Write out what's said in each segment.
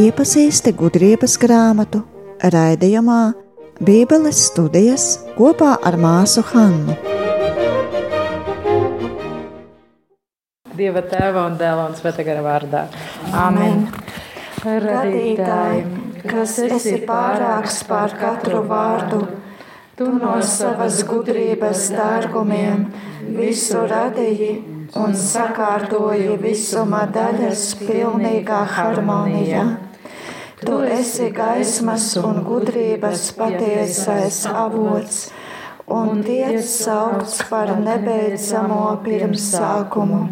Iepazīsti gudrības grāmatu raidījumā Bībeles studijas kopā ar māsu Hannu. Dieva tēva un dēla un svētā gara vārdā. Amen. Radītāji, kas esi pārāks pār katru vārdu, tu no savas gudrības dārgumiem visu radīji un sakārtoji visuma daļas pilnīgā harmonijā. Tu esi gaismas un gudrības patiesais avots un tiec saukts par nebeidzamo pirmsākumu.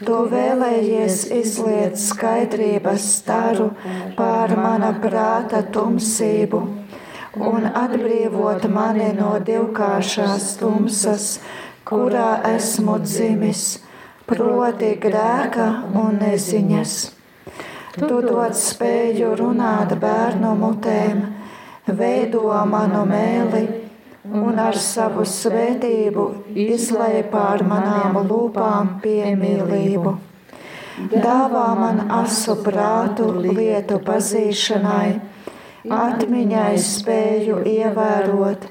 Tu vēlējies izliet skaidrības staru pār mana prāta tumsību un atbrīvot mani no divkāršās tumsas, kurā esmu dzimis, proti grēka un neziņas. Tu dod spēju runāt bērnu mutēm, veido manu mēli un ar savu svētību izlai pār manām lūpām piemīlību. Dāvā man asu prātu lietu pazīšanai, atmiņai spēju ievērot,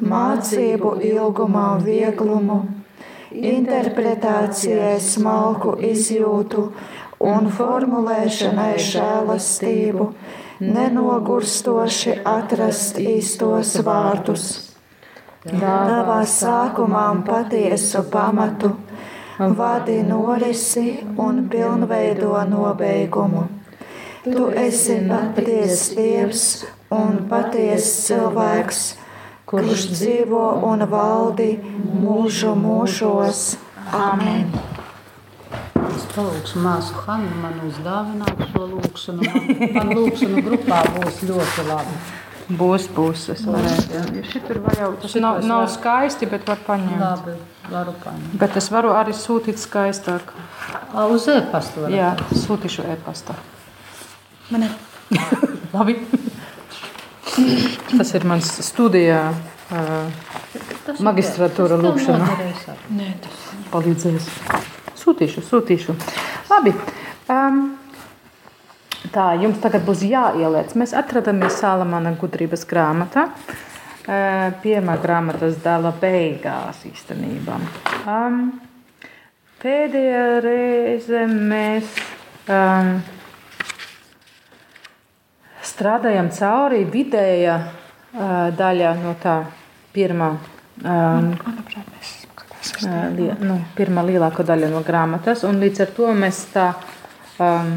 mācību ilgumā vieglumu, interpretācijai smalku izjūtu un formulēšanai žēlastību, nenogurstoši atrast īstos vārdus dāvā sākumā patiesu pamatu, vadi norisi un pilnveido nobeigumu. Tu esi patiesa dievs un patiesa cilvēks, kurš dzīvo un valdi mūžu mūžos. Amen! Es palūkšu māsu Hannu, man uzdāvināt šo lūkšanu. Man, lūkšanu grupā būs ļoti labi. Būs, būs. Es varēšu. Šitur var jau, tas nav, nav skaisti, bet var paņemt. Labi, varu paņemt. Bet es varu arī sūtīt skaistāk. Uz e-pastu varat? Jā, sūtīšu e-pastā. Man ir. Labi. Tas ir mans studijā uh, magistratūra lūkšana. Nē, tas Palīdzēs. Sūtīšu, sūtīšu. Labi. Um, Tā, jums tagad būs jāieliec. Mēs atrodamies Salamana gudrības grāmatā. Pirmā grāmatas dala beigās īstenībā. Um, pēdējā reize mēs um, strādājam cauri vidēja daļa no tā pirmā. Um, li, nu, pirmā lielākā daļa no grāmatas, un līdz ar to mēs tā um,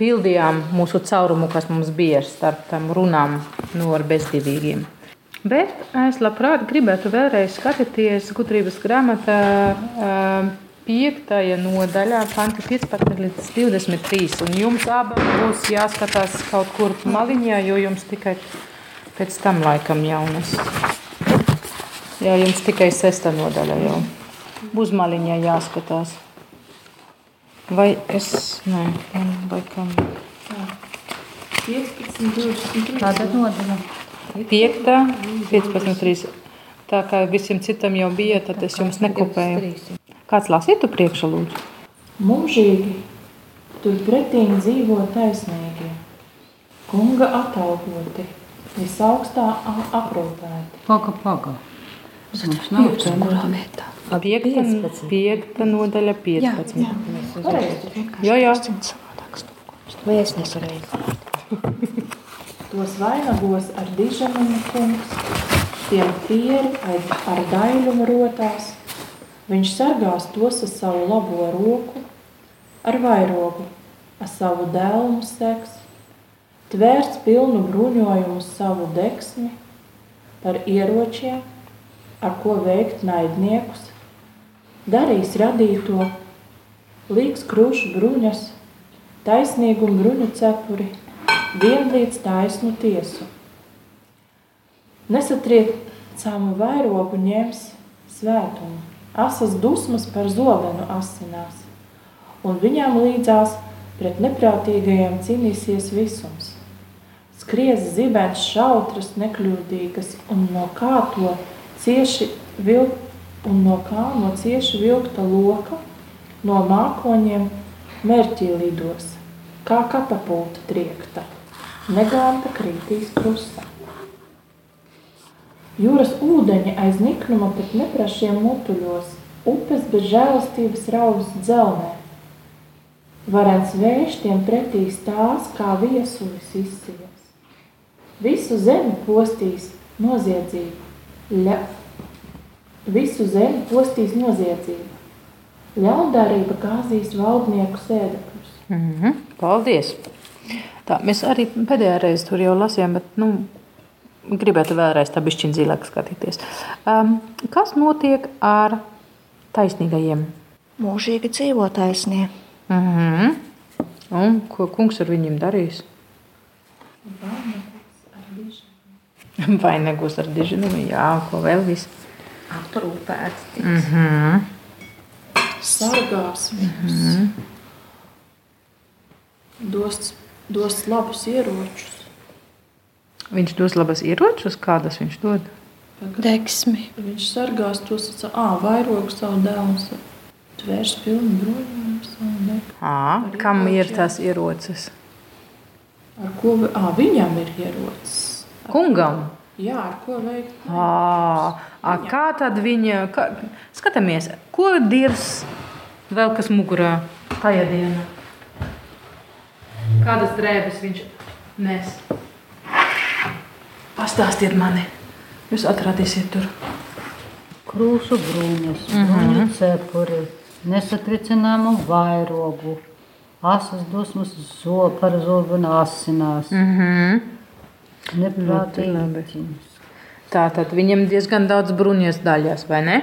pildījām mūsu caurumu, kas mums bija starp tam runām no ar bezdivīgiem. Bet es labprāt gribētu vēlreiz skatīties gudrības grāmatā piektajā nodaļā, panti 15 līdz 23. Un jums abām būs jāskatās kaut kur maliņā, jo jums tikai pēc tam laikam jaunas. Jā, jums tikai sesta nodaļa jau. Būs maliņā jāskatās. Vai es. Nē, man laikam. 15, 23. Kāda nodaļa? 5, 15, 3. Tā kā visiem citam jau bija, tad es jums nekopēju. Kāds lasītu priekšā, lūdzu? Mūžīgi turpretīm dzīvo taisnīgie, kunga atalgoti, visaugstā a- aprūpēti. Paga, paga. Tas nav Kurā vietā? Piekta, piekta nodaļa 15. Jo, jo. Vai es nesareizu? Tos vainagos ar diženumu kungs, tiem pieri ar, daiļumu rotās. Viņš sargās tos ar savu labo roku, ar vairogu, ar savu dēlmu seks, tvērs pilnu bruņojumu savu deksmi, par ieročiem, ar ko veikt naidniekus, darīs radīto, līgs krūšu bruņas, taisnīgumu bruņu cepuri, vienlīdz taisnu tiesu. Nesatriecamu vairogu ņems svētumu, asas dusmas par zobenu asinās, un viņām līdzās pret neprātīgajiem cīnīsies visums. Skries zibens šautras nekļūdīgas un no kā to cieši vil, un no kā no cieši vilkta loka, no mākoņiem mērķī lidos, kā katapulta triekta, neganta krītīs krusta. Jūras ūdeņi aiz niknuma pat neprašiem mutuļos, upes bez žēlastības rauzes dzelnē. Varens vējš tiem pretī stās, kā viesulis izsies. Visu zemi postīs noziedzību, ļa... visu zemi postīs noziedzību. Ļaundarība gāzīs valdnieku sēdekļus. Mm -hmm. Paldies! Tā, mēs arī pēdējā reizē tur jau lasījām, bet nu, gribētu vēlreiz tā bišķiņ dziļāk skatīties. Um, kas notiek ar taisnīgajiem? Mūžīgi dzīvo taisnie. Mm -hmm. Un ko kungs ar viņiem darīs? Vainagus ar diženumu, jā, ko vēl viss. Aprūpēts. Mm -hmm. Sargās viņus. Mm -hmm. dos, dos labus ieročus. Viņš dos labas ieročus, kādas viņš dod. Deksmi. Viņš sargās tos ah, vairogu savu dēlu. Tvērs pilnu bruņojumu. À, kam ir tas ierocis? Ar ko ā, viņam ir ierocis? Kungam. Jā, ar ko veikt? À, à, kā tad viņa, kā, skatāmies, ko dirs vēl kas mugurā tajā dienā? Kādas drēbes viņš nes? Pastāstiet mani, jūs atradīsiet tur. Krūšu bruņas, bruņu cepuri, nesatricināmu vairogu, asas dusmas zo, par zobu un asinās. Mm -hmm. Neprātīgi. Labi. Tā tad viņam diezgan daudz bruņas daļās, vai ne?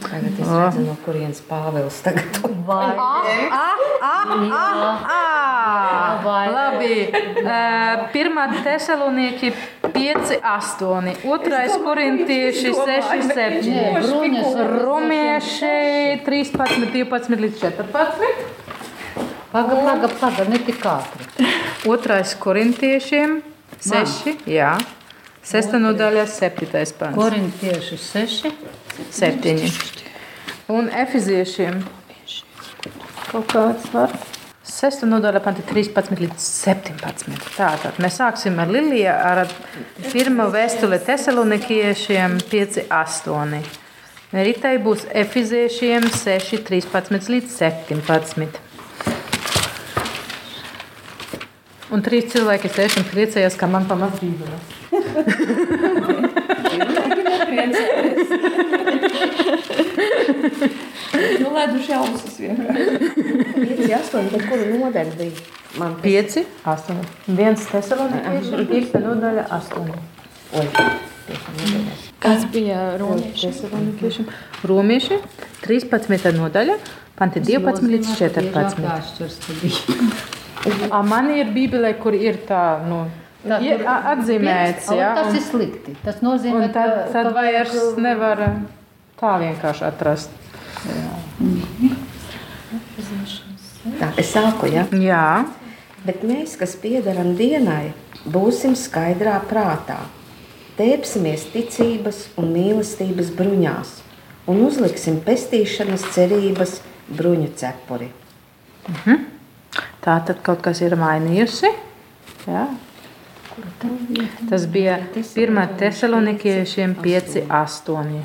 Tagad es redzu, no kurienes Pāvils tagad to Vai, Ah, Vai. labi. Uh, pirmā tesalonieki 5, 8, otrais korintieši 6, 7. Nē, bruņas Romieši 13, 12 līdz 14. Paga, paga, paga, ne tik ātri. Otrais korintiešiem 6, jā. Sesta nodaļā 7. pants. Korintieši 6. 7. Un efiziešiem kaut kāds var. 6. nodaļa, panti 13 līdz 17. Tātad mēs sāksim ar Liliju, ar pirmo vēstuli Tesalonikiešiem 5, 8. Ritai būs efiziešiem 6, 13 līdz 17. Un trīs cilvēki sēž un priecājās, ka man pamaz bībele. Nu, leduši ausis vienkārši. 5, 8, tad kuru nodaļu bija? Man 5, 8. Viens Tesalonikiešiem, 5. nodaļa 8. Oi, Kas bija romieši? Romieši 13. nodaļa, panti 12 līdz 14. Tad. A, man ir bībelē, kur ir tā, nu, Tā, ir a- atzīmēts, jā. Tas un- ir slikti. Tas nozīmē, tad, ka- tad ka vairs vajag- nevar tā vienkārši atrast. Tā, es sāku, ja? Jā, Bet mēs, kas piedaram dienai, būsim skaidrā prātā. Tēpsimies ticības un mīlestības bruņās un uzliksim pestīšanas cerības bruņu cepuri. Tā tad kaut kas ir mainījusi. Jā. Tas bija 1. Tesalonikiešiem 5, 8.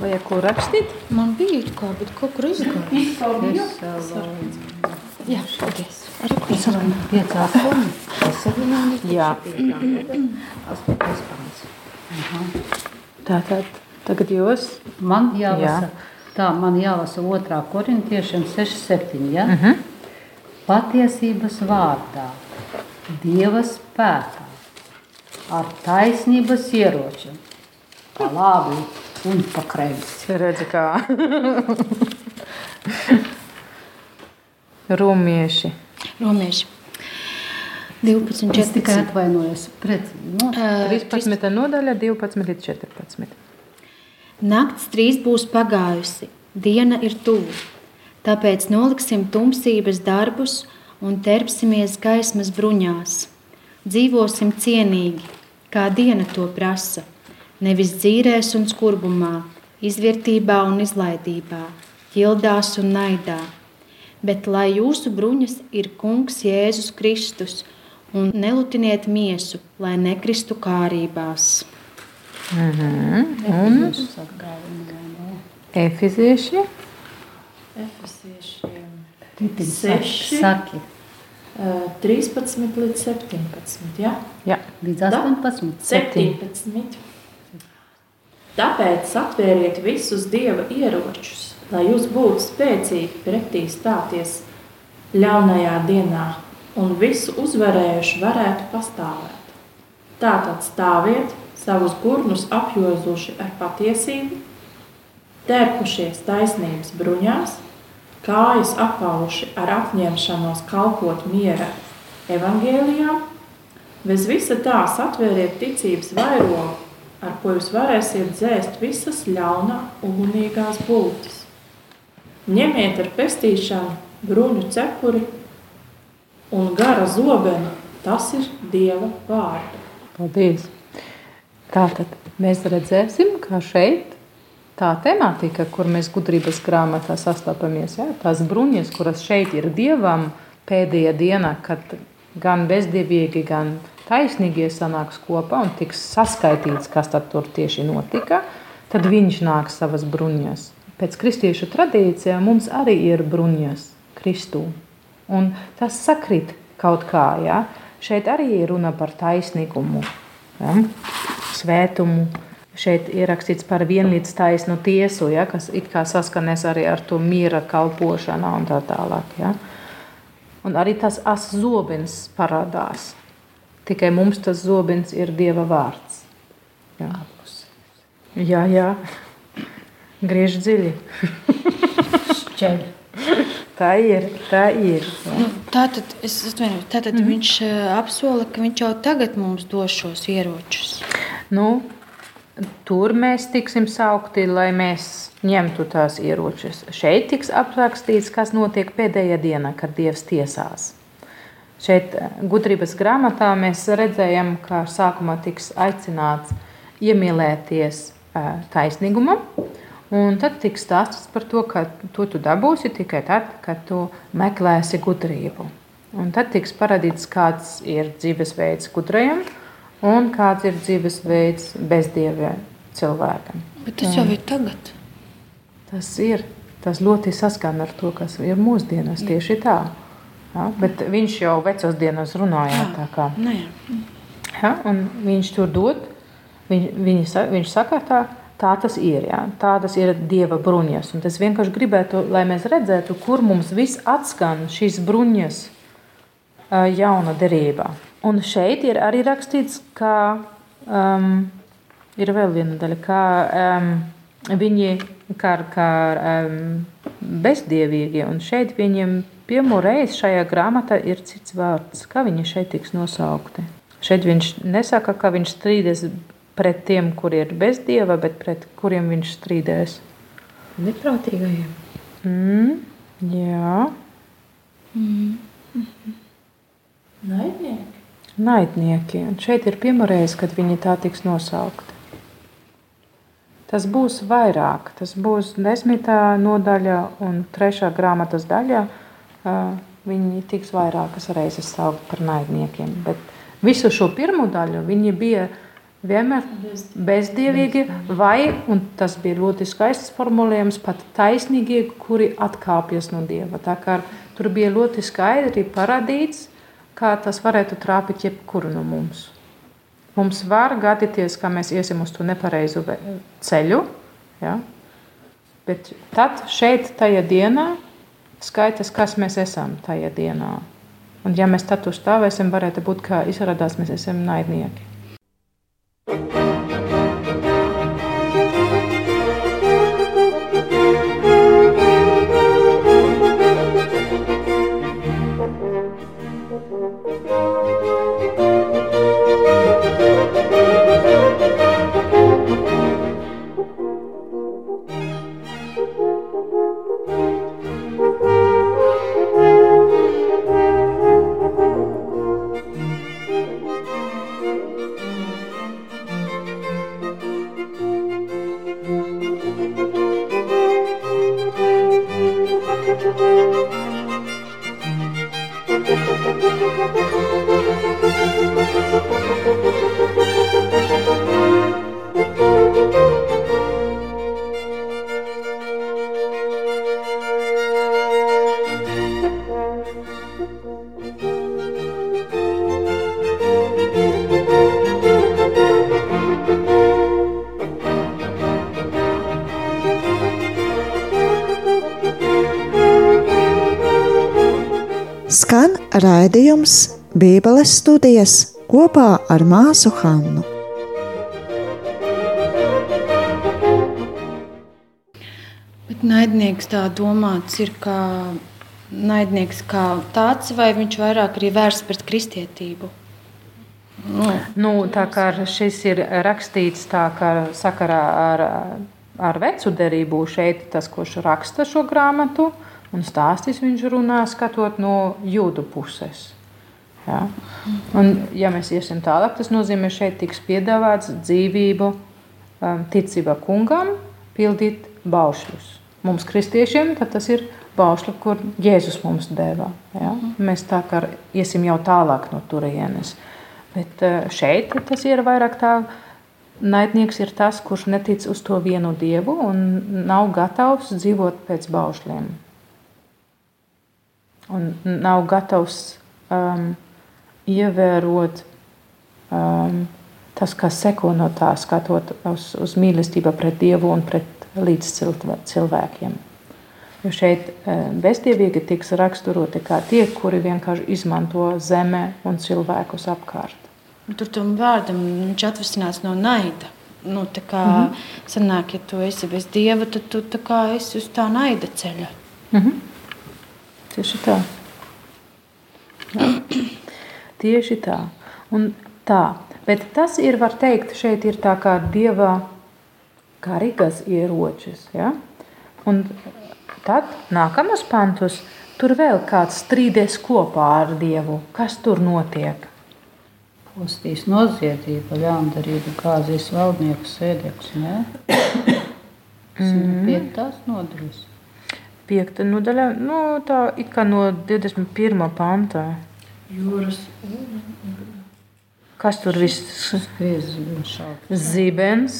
Vajag ko rakstīt? Man bija it kā, bet kaut kur izgāja. Jā, paldies. Ar ko savam? Piecās stundas. Jā, Astotais pants. tātad tagad jūs. Man jālasa, Jā. Tā, man jālasa otrā korintiešiem 6,7. Ja? Uh -huh. Patiesības vārdā, Dieva spēkā, ar taisnības ieročiem, pa labi un pa kreisi. Redzi, kā rumieši. Romieši. 12, Es tikai 14. atvainojos. Precīzi. Nu, Ā, 13. nodaļa, 12 līdz 14. Nakts trīs būs pagājusi, diena ir tuvu. Tāpēc noliksim tumsības darbus un terpsimies gaismas bruņās. Dzīvosim cienīgi, kā diena to prasa, nevis dzīrēs un skurbumā, izvērtībā un izlaidībā, ķildās un naidā. Bet lai jūsu bruņas ir Kungs Jēzus Kristus, un nelutiniet miesu, lai nekristu kārībās. Un efizieši Tipiņ Seši. Saki, eh, 13 līdz 17. Ja? Jā, līdz Da? 18. 17. Tāpēc atvēriet visus dieva ieročus, lai jūs būtu spēcīgi pretī stāties ļaunajā dienā un visu uzvarējuši varētu pastāvēt. Tātad stāviet savus gurnus apjozuši ar patiesību, tērpušies taisnības bruņās, kājas apauši ar apņemšanos kalpot miera evangēlijām, bez visa tā satvēriet ticības vairogu, ar ko jūs varēsiet dzēst visas ļaunā ugunīgās būtis. Ņemiet ar pestīšanu bruņu cepuri un gara zobenu, tas ir Dieva vārdu. paldies. Tātad mēs redzēsim, kā šeit tā tematika, kur mēs gudrības grāmatā sastopamies, ja, tās bruņas, kuras šeit ir Dievam pēdējā dienā, kad gan bezdievīgi, gan taisnīgie sanāks kopā un tiks saskaitīts, kas tad tur tieši notika, tad viņš nāks savas bruņas. Pēc kristiešu tradīcijām mums arī ir bruņas Kristū. Un tas sakrīt kaut kā. Ja? Šeit arī ir runa par taisnīgumu, ja? Svētumu. Šeit ir rakstīts par vienlīdz taisnu tiesu, ja? kas it kā saskanēs arī ar to miera kalpošanu un tā tālāk. Ja? Un arī tas asins parādās. Tikai mums tas zobens ir Dieva vārds. Jā, jā. jā. Griež dziļi. Tā ir, tā ir. Nu, tātad es atvainojos, tātad mm -hmm. viņš eh, apsola, ka viņš jau tagad mums dos šos ieročus. Nu, tur mēs tiksim saukti, lai mēs ņemtu tās ieročus. Šeit tiks aprakstīts, kas notiek pēdējā dienā, kad Dievs tiesās. Šeit eh, gudrības grāmatā mēs redzējām, ka sākumā tiks aicināts iemīlēties eh, taisnīgumam, un tad tiks stāstīts par to, ka to tu dabūsi tikai tad, kad tu meklēsi gudrību. Un tad tiks parādīts, kāds ir dzīvesveids gudrajam un kāds ir dzīvesveids bezdievē cilvēkam. Bet tas jau ir tagad. Tas ir. Tas ļoti saskan ar to, kas ir mūsdienās tieši tā. Ja, bet viņš jau vecos dienās runāja tā kā. Jā. Ja, un viņš tur dod, viņ, viņi, sa- viņš saka, tā, tā tas ir. Ja, tādas ir dieva bruņas. Un es vienkārši gribētu, lai mēs redzētu, kur mums viss atskan šīs bruņas jauna derībā. Un šeit ir arī rakstīts, ka um, ir vēl viena daļa, ka um, viņi kā, kā um, bezdievīgi, un šeit viņiem pirmo reizi šajā grāmatā ir cits vārds, kā viņi šeit tiks nosaukti. Šeit viņš nesaka, ka viņš strīdēs pret tiem, kuri ir bez dieva, bet pret kuriem viņš strīdēs. Neprātīgajiem. Mm, jā, Naidnieki. Naidnieki. Un šeit ir pirmā reize, kad viņi tā tiks nosaukti. Tas būs vairāk. Tas būs desmitā nodaļa un trešā grāmatas daļa. ā, Viņi tiks vairākas reizes saukt par naidniekiem. Bet visu šo pirmo daļu viņi bija vienmēr bezdievīgi, vai, un tas bija ļoti skaists formulējums, pat taisnīgie, kuri atkāpjas no dieva. Tā kā tur bija ļoti skaidri parādīts, kā tas varētu trāpīt jebkuru no mums. Mums var gadīties, ka mēs iesim uz to nepareizu ceļu, ja? bet tad šeit tajā dienā skaitas, kas mēs esam tajā dienā. Un ja mēs tad tur stāvēsim, varētu būt, ka izrādās mēs esam naidnieki. Raidījums Bībeles studijas kopā ar māsu Hannu. Bet naidnieks tā domāts ir kā naidnieks kā tāds, vai viņš vairāk arī vērsts pret kristietību? Nu, nu, tā kā šis ir rakstīts tā kā sakarā ar, ar vecu derību, šeit tas, kurš raksta šo grāmatu un stāstīs, viņš runā skatot no jūdu puses. Ja? Un, ja mēs iesim tālāk, tas nozīmē, ka šeit tiks piedāvāts dzīvību, um, ticība kungam, pildīt baušļus. Mums, kristiešiem, tas ir baušļi, kur Jēzus mums deva. Ja? Mēs tā kā iesim jau tālāk no turienes. Bet uh, šeit tas ir vairāk tā. Naidnieks ir tas, kurš netic uz to vienu dievu un nav gatavs dzīvot pēc baušļiem. Un nav gatavs um, ievērot um, tas, kas seko no tā, skatot uz, uz mīlestību pret Dievu un pret līdzcilvēkiem. Jo šeit um, bezdievīgi tiks raksturoti kā tie, kuri vienkārši izmanto zeme un cilvēkus apkārt. Tur tam vārdam viņš atvesināts no naida. Nu, tā kā mm -hmm. sanāk, ja tu esi bez dieva, tad tu tā kā esi uz tā naida ceļa. Mm -hmm. Tieši tā. Jā. Tieši tā. Un tā. Bet tas ir, var teikt, šeit ir tā kā dieva karīgas ieročis. Ja? Un tad nākamos pantus tur vēl kāds strīdēs kopā ar dievu. Kas tur notiek? Postīs noziedzība, ļaundarība, gāzīs valdnieku sēdeklis. Tas ir piektās nodaļas. Piekta nodaļa, nu, tā it kā no 21. pantā. Jūras Kas tur viss? Šāds. Zibens,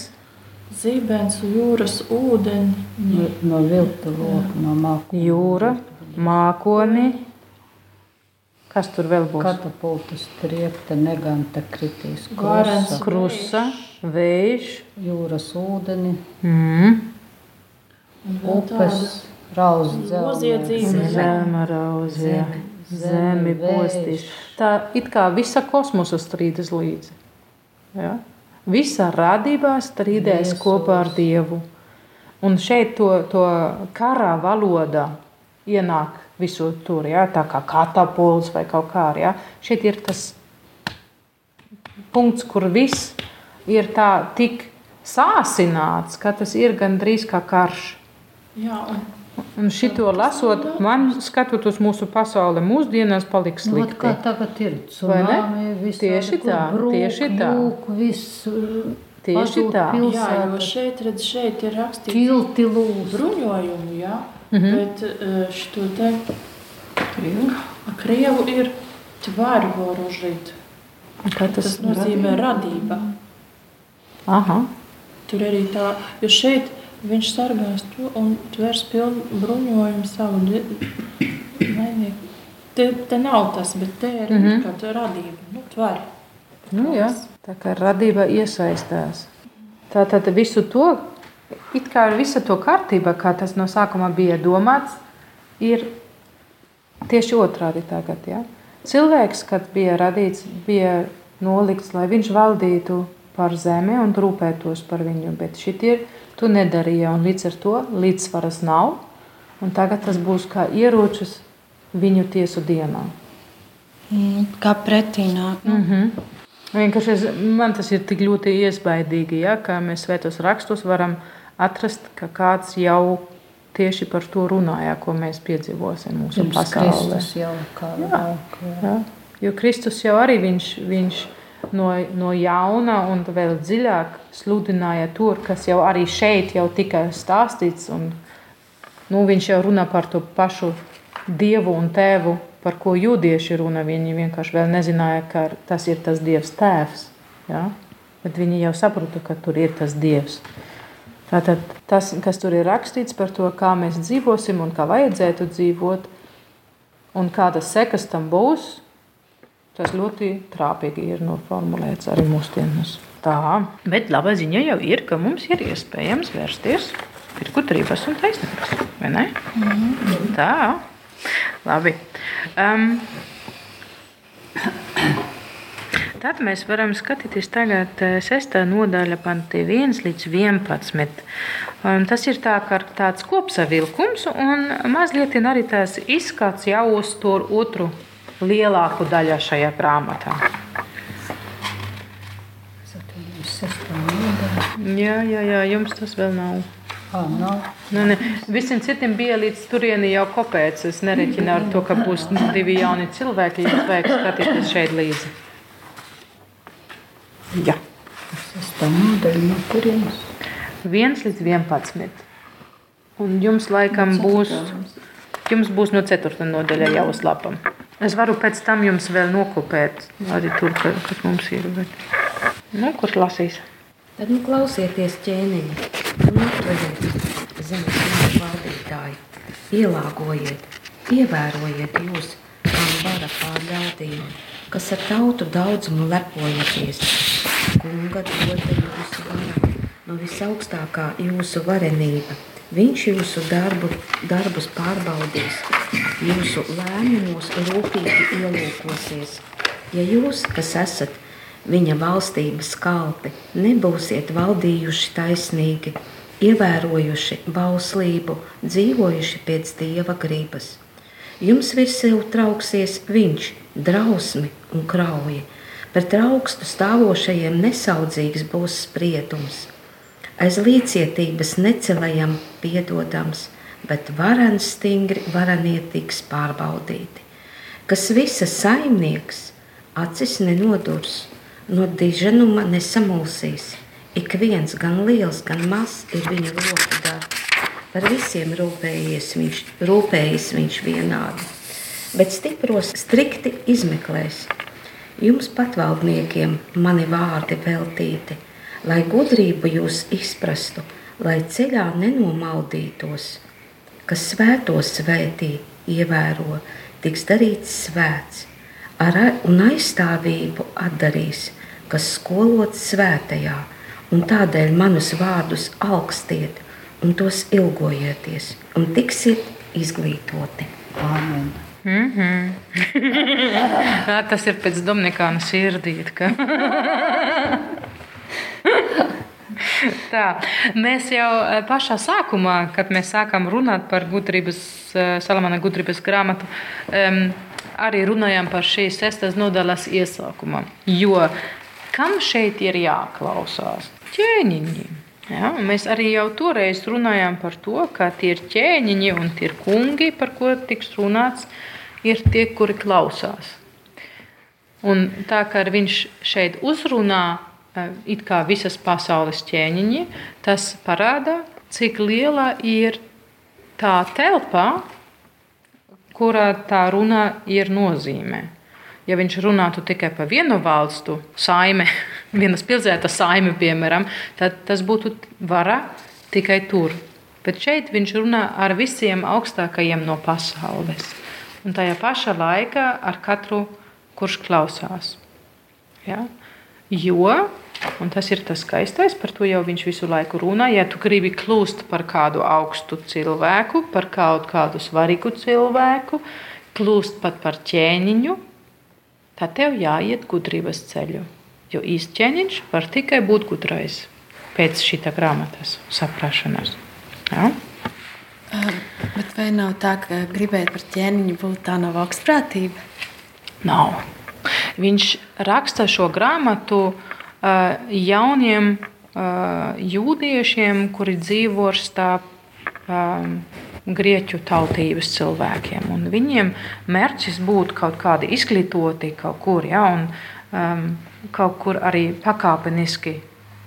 zibens, jūras ūdeni. No, no vilta loka, no māku. jūra, mākoni. Kas tur vēl būs? Katapultas triekta, neganta kritīs. Krusa, Krusa, vējš, jūras ūdeni, mm. upes, rauz Noziedzība. zeme rauzē, zemi postīs. Tā it kā visa kosmosa strīdas līdzi. Ja? Visa radībā strīdēs Jēzus. kopā ar Dievu. Un šeit to, to kara valoda ienāk visur tur, ja? tā kā katapults vai kaut kā. Ja? Šeit ir tas punkts, kur viss ir tā tik sāsināts, ka tas ir gandrīz kā karš. Jā, un Un šito lasot, man skatot uz mūsu pasauli, mūsdienās paliks Nu, ot kā slikti. tagad ir tsunami, visādi, Tieši tā, brūk, tieši tā. jūk, Viss, uh, Tieši tā. jā, jo šeit, redz, šeit ir rakstīts tilti lūs. bruņojumu, jā, Mhm. bet eh, šo te a, Krievu ir tvari vorožīt. Kā tas Tas nozīmē radība. Aha. Tur arī tā, jo šeit viņš sargās to un tvers pilnu bruņojumu savu naidnieku. Te, te nav tas, bet te ir mm. -hmm. kāda radība, nu tvari. Nu, jā, tā kā radība iesaistās. Tā tad visu to, it kā visa to kārtība, kā tas no sākuma bija domāts, ir tieši otrādi tagad. Ja? Cilvēks, kad bija radīts, bija nolikts, lai viņš valdītu par zemi un rūpētos par viņu, bet šitie to nedarīja, un līdz ar to līdzsvaras nav, un tagad tas būs kā ieročus viņu tiesu dienā. Mm, Kā pretī nāk. Nu, Mm -hmm. Vienkārši es, man tas ir tik ļoti iespaidīgi, ja, ka mēs svētos rakstos varam atrast, ka kāds jau tieši par to runāja, ko mēs piedzīvosim mūsu Pirms pasaulē. Kristus jau kā vēl. Ja? Jo Kristus jau arī viņš, viņš no, no jauna un vēl dziļāk sludināja to, kas jau arī šeit jau tika stāstīts. Un, nu, viņš jau runā par to pašu Dievu un Tēvu, par ko jūdieši runā. Viņi vienkārši vēl nezināja, ka tas ir tas Dievs Tēvs. Ja? Bet viņi jau saprata, ka tur ir tas Dievs. Tātad tas, kas tur ir rakstīts par to, kā mēs dzīvosim un kā vajadzētu dzīvot, un kādas sekas tam būs, tas ļoti trāpīgi ir noformulēts arī mūsdienās. Tā, bet laba ziņa jau ir, ka mums ir iespējams vērsties pie gudrības un taisnības. vai ne? Tā, labi. Um, Tad mēs varam skatīties tagad 6. nodaļa, panti 1 līdz 11. Un tas ir tā, tāds kopsavilkums, un mazliet arī tās izskats jau uz to otru lielāku daļu šajā grāmatā. Jā, jā, jā, jums tas vēl nav. Oh, no. Nu, ne. Visiem citiem bija līdz turieni jau kopēc. Es nereķinu ar to, ka būs divi jauni cilvēki. Jums vajag skatīties šeit līdzi. Jā. Sestā nodaļa no kurienes? 1 līdz 11. Un jums laikam būs, jums būs no 4. nodaļa jau uz lapam. Es varu pēc tam jums vēl nokopēt arī tur, kas mums ir. Bet... Nu, kurš lasīs? Tad nu klausieties ķēniņi atveriet zemes valdītāju. Ielāgojiet, ievērojiet jūs, kam vara pār ļaudīm, kas ar tautu daudzumu lepojaties. Kunga dota jūsu vara, no visaugstākā jūsu varenība. Viņš jūsu darbu, darbus pārbaudīs, jūsu lēmumos rūpīgi ielūkosies. Ja jūs, kas esat viņa valstības kalpi, nebūsiet valdījuši taisnīgi, ievērojuši bauslību, dzīvojuši pēc dieva gribas. Jums virsū trauksies viņš, drausmi un krauji. Par traukstu stāvošajiem nesaudzīgs būs spriedums. Aiz līdzietības necelajam piedodams, bet varens stingri varenie tiks pārbaudīti. Kas visa saimnieks, acis nenodurs, no diženuma nesamulsīs. Ik viens, gan liels, gan mazs, ir viņa roku darbs. Par visiem rūpējies viņš, rūpējas viņš vienādi, bet stipros strikti izmeklēs. Jums patvaldniekiem mani vārdi veltīti, lai gudrību jūs izprastu, lai ceļā nenomaldītos, kas svētos svētī, ievēro, tiks darīts svēts, ar un aizstāvību atdarīs, kas skolots svētajā, un tādēļ manus vārdus augstiet un tos ilgojieties, un tiksiet izglītoti. Amen. Mm -hmm. Tas ir pēc Dominikāna sirdīt. Tā, mēs jau eh, pašā sākumā, kad mēs sākām runāt par gudrības, eh, Salamana gudrības grāmatu, um, arī runājām par šīs sestas nodaļas iesākumu. Jo kam šeit ir jāklausās? Ķēniņiem. Ja, mēs arī jau toreiz runājām par to, ka tie ir ķēniņi un tie ir kungi, par ko tiks runāts, ir tie, kuri klausās. Un tā kā viņš šeit uzrunā it kā visas pasaules ķēniņi, tas parāda, cik liela ir tā telpa, kurā tā runa ir nozīmē. Ja viņš runātu tikai par vienu valstu saime, vienas pilsētas saimi, piemēram, tad tas būtu vara tikai tur. Bet šeit viņš runā ar visiem augstākajiem no pasaules. Un tajā pašā laikā ar katru, kurš klausās. Ja? Jo, un tas ir tas skaistais, par to jau viņš visu laiku runā, ja tu gribi kļūt par kādu augstu cilvēku, par kaut kādu svarīgu cilvēku, kļūt pat par ķēniņu, tad tev jāiet gudrības ceļu. Jo īsts ķēniņš var tikai būt gudrais pēc šī grāmatas saprašanās. Ja? Uh, bet vai nav tā, ka gribēt par ķēniņu būt tā nav augstprātība? Nav. Viņš raksta šo grāmatu uh, jauniem uh, jūdiešiem, kuri dzīvo starp um, grieķu tautības cilvēkiem. Un viņiem mērķis būtu kaut kādi izglītoti kaut kur. Ja, un, um, kaut kur arī pakāpeniski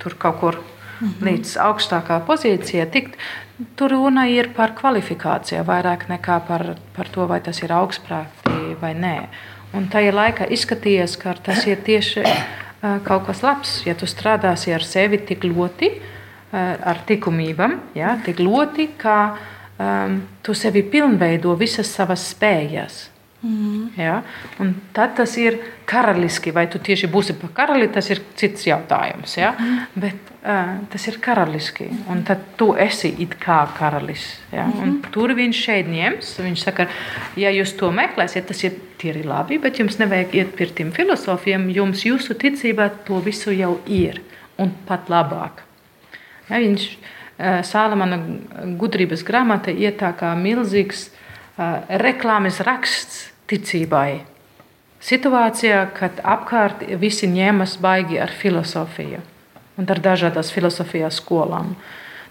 tur kaut kur mm -hmm. līdz augstākā pozīcijā tikt. Tur runa ir par kvalifikāciju vairāk nekā par, par to, vai tas ir augstprātīgi vai nē. Un tajā laikā izskatījās, ka tas ir tieši uh, kaut kas labs, ja tu strādāsi ar sevi tik ļoti, uh, ar likumībām, ja, tik ļoti, ka um, tu sevi pilnveido visas savas spējas. Mm. Ja? Un tad tas ir karaliski. Vai tu tieši būsi par karali, tas ir cits jautājums. Ja? Mm. Bet uh, tas ir karaliski. Un tad tu esi it kā karalis. Ja? Mm -hmm. Tur viņš šeit ņems. Viņš saka, ja jūs to meklēsiet, tas ir tīri labi, bet jums nevajag iet pie tiem filozofiem. Jums jūsu ticībā to visu jau ir. Un pat labāk. Ja? Viņš uh, Sālamana gudrības grāmata iet tā kā milzīgs uh, reklāmas raksts ticībai. Situācijā, kad apkārt visi ņemas baigi ar filozofiju un ar dažādām filozofijas skolām.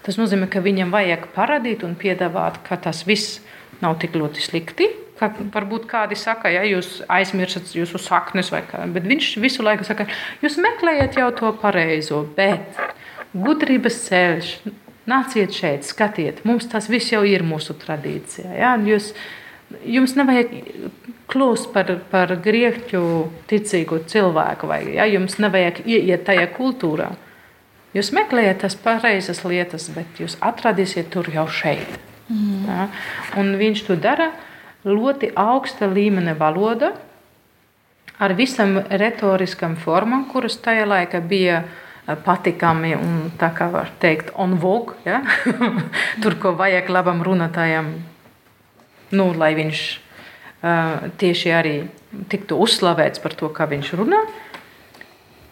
Tas nozīmē, ka viņam vajag parādīt un piedāvāt, ka tas viss nav tik ļoti slikti. Kā, varbūt kādi saka, ja jūs aizmirstat jūsu saknes, vai kā, bet viņš visu laiku saka, jūs meklējat jau to pareizo, bet gudrības ceļš, nāciet šeit, skatiet, mums tas viss jau ir mūsu tradīcijā. Ja? Jūs, jums nevajag kļūst par, par grieķu ticīgu cilvēku, vai ja? jums nevajag ieiet tajā kultūrā. Jūs meklējat tās pareizas lietas, bet jūs atradīsiet tur jau šeit. Mm. Ja? Un viņš to dara ļoti augsta līmeņa valoda, ar visam retoriskam formām, kuras tajā laikā bija patīkami un tā kā var teikt, on vogue. Ja? tur, ko vajag labam runātājam, nu, lai viņš tieši arī tiktu uzslavēts par to, kā viņš runā.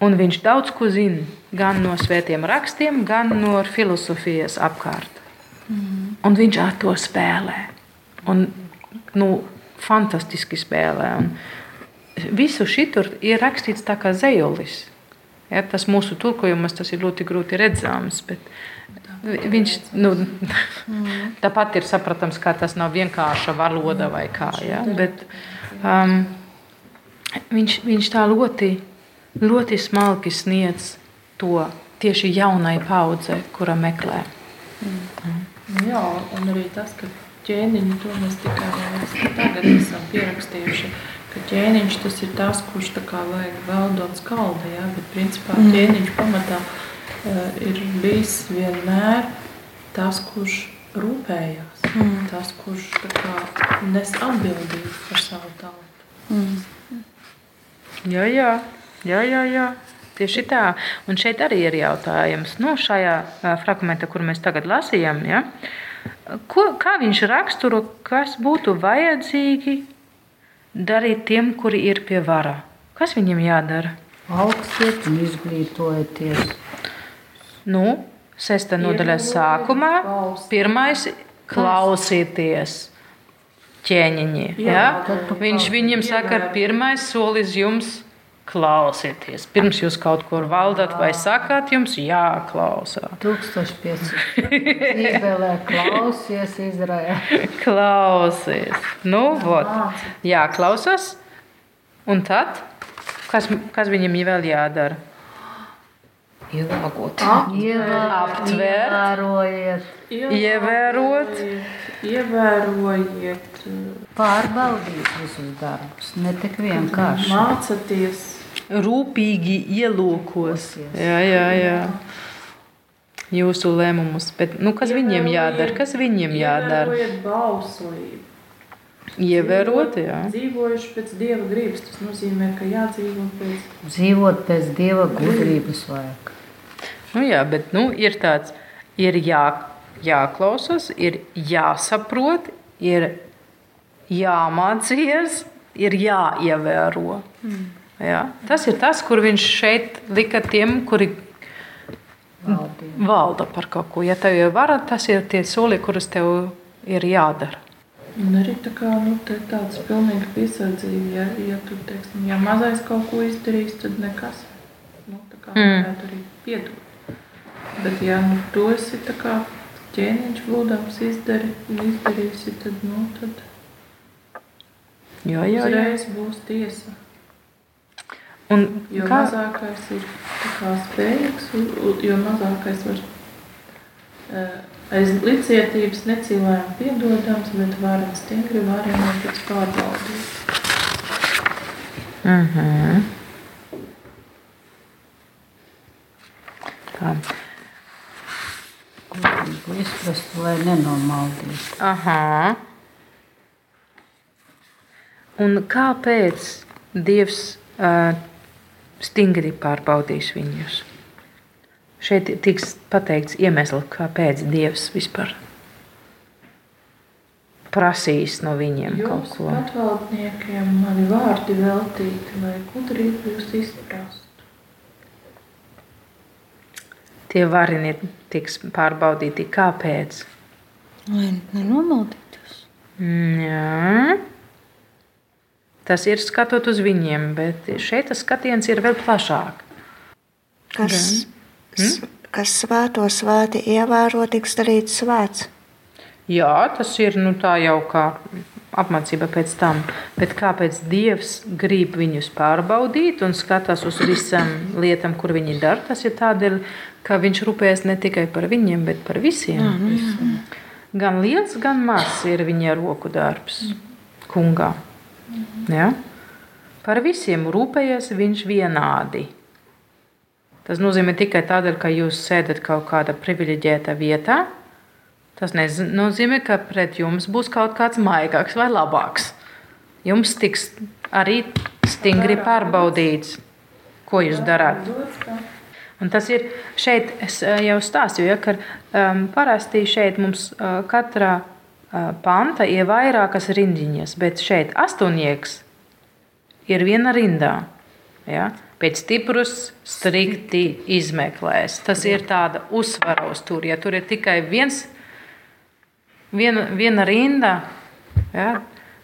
Un viņš daudz ko zina gan no svētiem rakstiem, gan no filozofijas apkārt. Mm. Un viņš ar to spēlē. Un, nu, fantastiski spēlē. Un visu šitur ir rakstīts tā kā zejolis. Ja, tas mūsu tulkojums tas ir ļoti grūti redzams. Bet, Viņš nu, tāpat ir saprotams, ka tas nav vienkārša valoda vai kā. Ja? Bet, um, viņš, viņš tā ļoti, ļoti smalki sniedz to tieši jaunai paudzei, kura meklē. Mm. Jā, un arī tas, ka ķēniņi to mēs tikai tagad esam pierakstījuši. Ka ķēniņš tas ir tas, kurš tā kā vajag vēl daudz kalda, ja? bet principā mm. ķēniņš pamatā ir Eh, ir bijis vienmēr tas, kurš rūpējās, mm. tas, kurš kā, nes atbildību par savu tautu. Mm. Jā, jā, jā, jā, jā. Tieši tā. Un šeit arī ir jautājums, no nu, šajā uh, fragmentā, kur mēs tagad lasījām, ja? Ko, kā viņš raksturo, kas būtu vajadzīgi darīt tiem, kuri ir pie vara? Kas viņiem jādara? Augstiet un izglītojieties Nu, sestā nodaļā sākumā pirmais klausīties ķēniņi. Ja? Viņš viņiem saka, pirmais solis jums klausieties. Pirms jūs kaut kur valdat vai sakāt, jums jāklausa. 1500. Bībelē klausies Izraēlā. Klausies. Nu, vot. Jāklausas. Un tad, kas, kas viņam vēl jādara? Ielāgot, aptvērt, ievērojiet, ievērot, ievērojiet, pārbaudīt visus darbus. Ne tik vienkārši. Mācāties, rūpīgi ielūkos. Jā, jā, jā. Jūsu lēmumus. Bet, nu, kas viņiem jādara? Kas viņiem jādara? Ievērojiet bauslību. Ievērot, jā. Dzīvojuši pēc dieva gribas. Tas nozīmē, ka jādzīvo pēc. Dzīvot pēc dieva gudrības vajag. Nu, jā, bet nu, ir tāds, ir jā, jāklausās, ir jāsaprot, ir jāmācās, ir jāievēro. Mm. Jā. Tas ir tas, kur viņš šeit lika tiem, kuri Valdīja. valda par kaut ko. Ja tev ir vara, tas ir tie soli, kurus tev ir jādara. Un arī tā kā, nu, tāds pilnīgi piesardzība, ja, ja tu, teiksim, ja mazais kaut ko izdarīs, tad nekas. Nu, tā kā mm. varētu arī piedot. Bet, ja nu, to esi ķēniņš būdams izdari, izdarījusi, tad, nu, tad jā, jā, uzreiz jā. būs tiesa. Un jo kā? mazākais ir spējīgs, jo mazākais var uh, aiz licietības necīlējām piedodams, bet varam stingri varam pēc pārbaudīt. Mhm. Mm Tā godīgu izprast, lai nenomaldītu. Aha. Un kāpēc Dievs uh, stingri pārbaudīs viņus? Šeit tiks pateikts iemesls, kāpēc Dievs vispār prasīs no viņiem Jūs kaut ko. patvaldniekiem mani vārdi veltīti, lai gudrību jūs izprastu. Tie varini tiks pārbaudīti. Kāpēc? Lai nenomaldītos. Mm, Jā. Tas ir skatot uz viņiem, bet šeit tas skatiens ir vēl plašāk. Kas, s- kas svēto svēti ievēro, tiks darīts svēts. Jā, tas ir nu, tā jau kā apmācība pēc tam. Bet kāpēc Dievs grib viņus pārbaudīt un skatās uz visām lietām, kur viņi dara? Tas ir tādēļ, ka Viņš rūpējas ne tikai par viņiem, bet par visiem. Jā, nu, jā. Gan liels, gan mazs ir viņa roku darbs, kungā. Ja? Par visiem rūpējas viņš vienādi. Tas nozīmē tikai tādēļ, ka jūs sēdat kaut kādā privileģētā vietā. Tas nez- nozīmē, ka pret jums būs kaut kāds maigāks vai labāks. Jums tiks arī stingri pārbaudīts, ko jūs darāt. Un tas ir šeit, es eh, jau stāstīju, ja, ka um, parasti šeit mums uh, katrā panta ir vairākas rindiņas, bet šeit astoņnieks ir viena rindā. Ja? Pēc stiprus strikti izmeklēs. Tas ir tāda uzsvara uz tur. Ja tur ir tikai viens, viena, viena rinda, ja?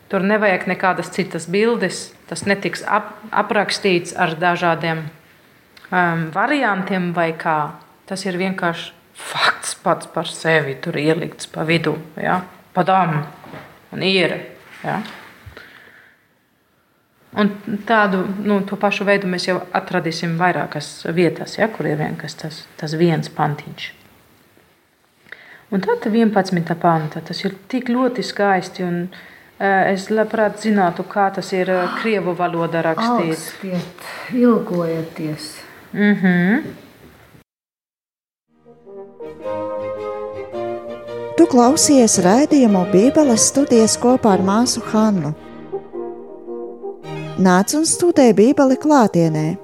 tur nevajag nekādas citas bildes. Tas netiks ap, aprakstīts ar dažādiem um, variantiem vai kā. Tas ir vienkārši fakts pats par sevi. Tur ielikts pa vidu, ja? Padām un ir. Ja? Un tādu nu, to pašu veidu mēs jau atradīsim vairākas vietās, ja, kur ir vienkārši tas, tas viens pantiņš. Un tad 11. panta. Tas ir tik ļoti skaisti. Un, uh, es labprāt zinātu, kā tas ir uh, krievu valodā rakstīts. Augstiet, ilgojieties. Mm -hmm. Tu klausies raidījumu Bībeles studijas kopā ar māsu Hannu. Nāc un studē Bībeli klātienē,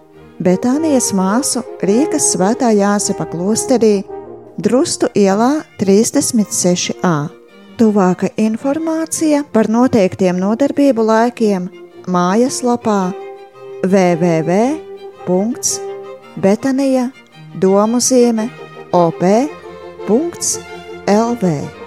Betānijas māsu Rīgas svētā Jāsepa klosterī, Drustu ielā 36a. Tuvāka informācija par noteiktiem nodarbību laikiem mājaslapā www.betanija Elve.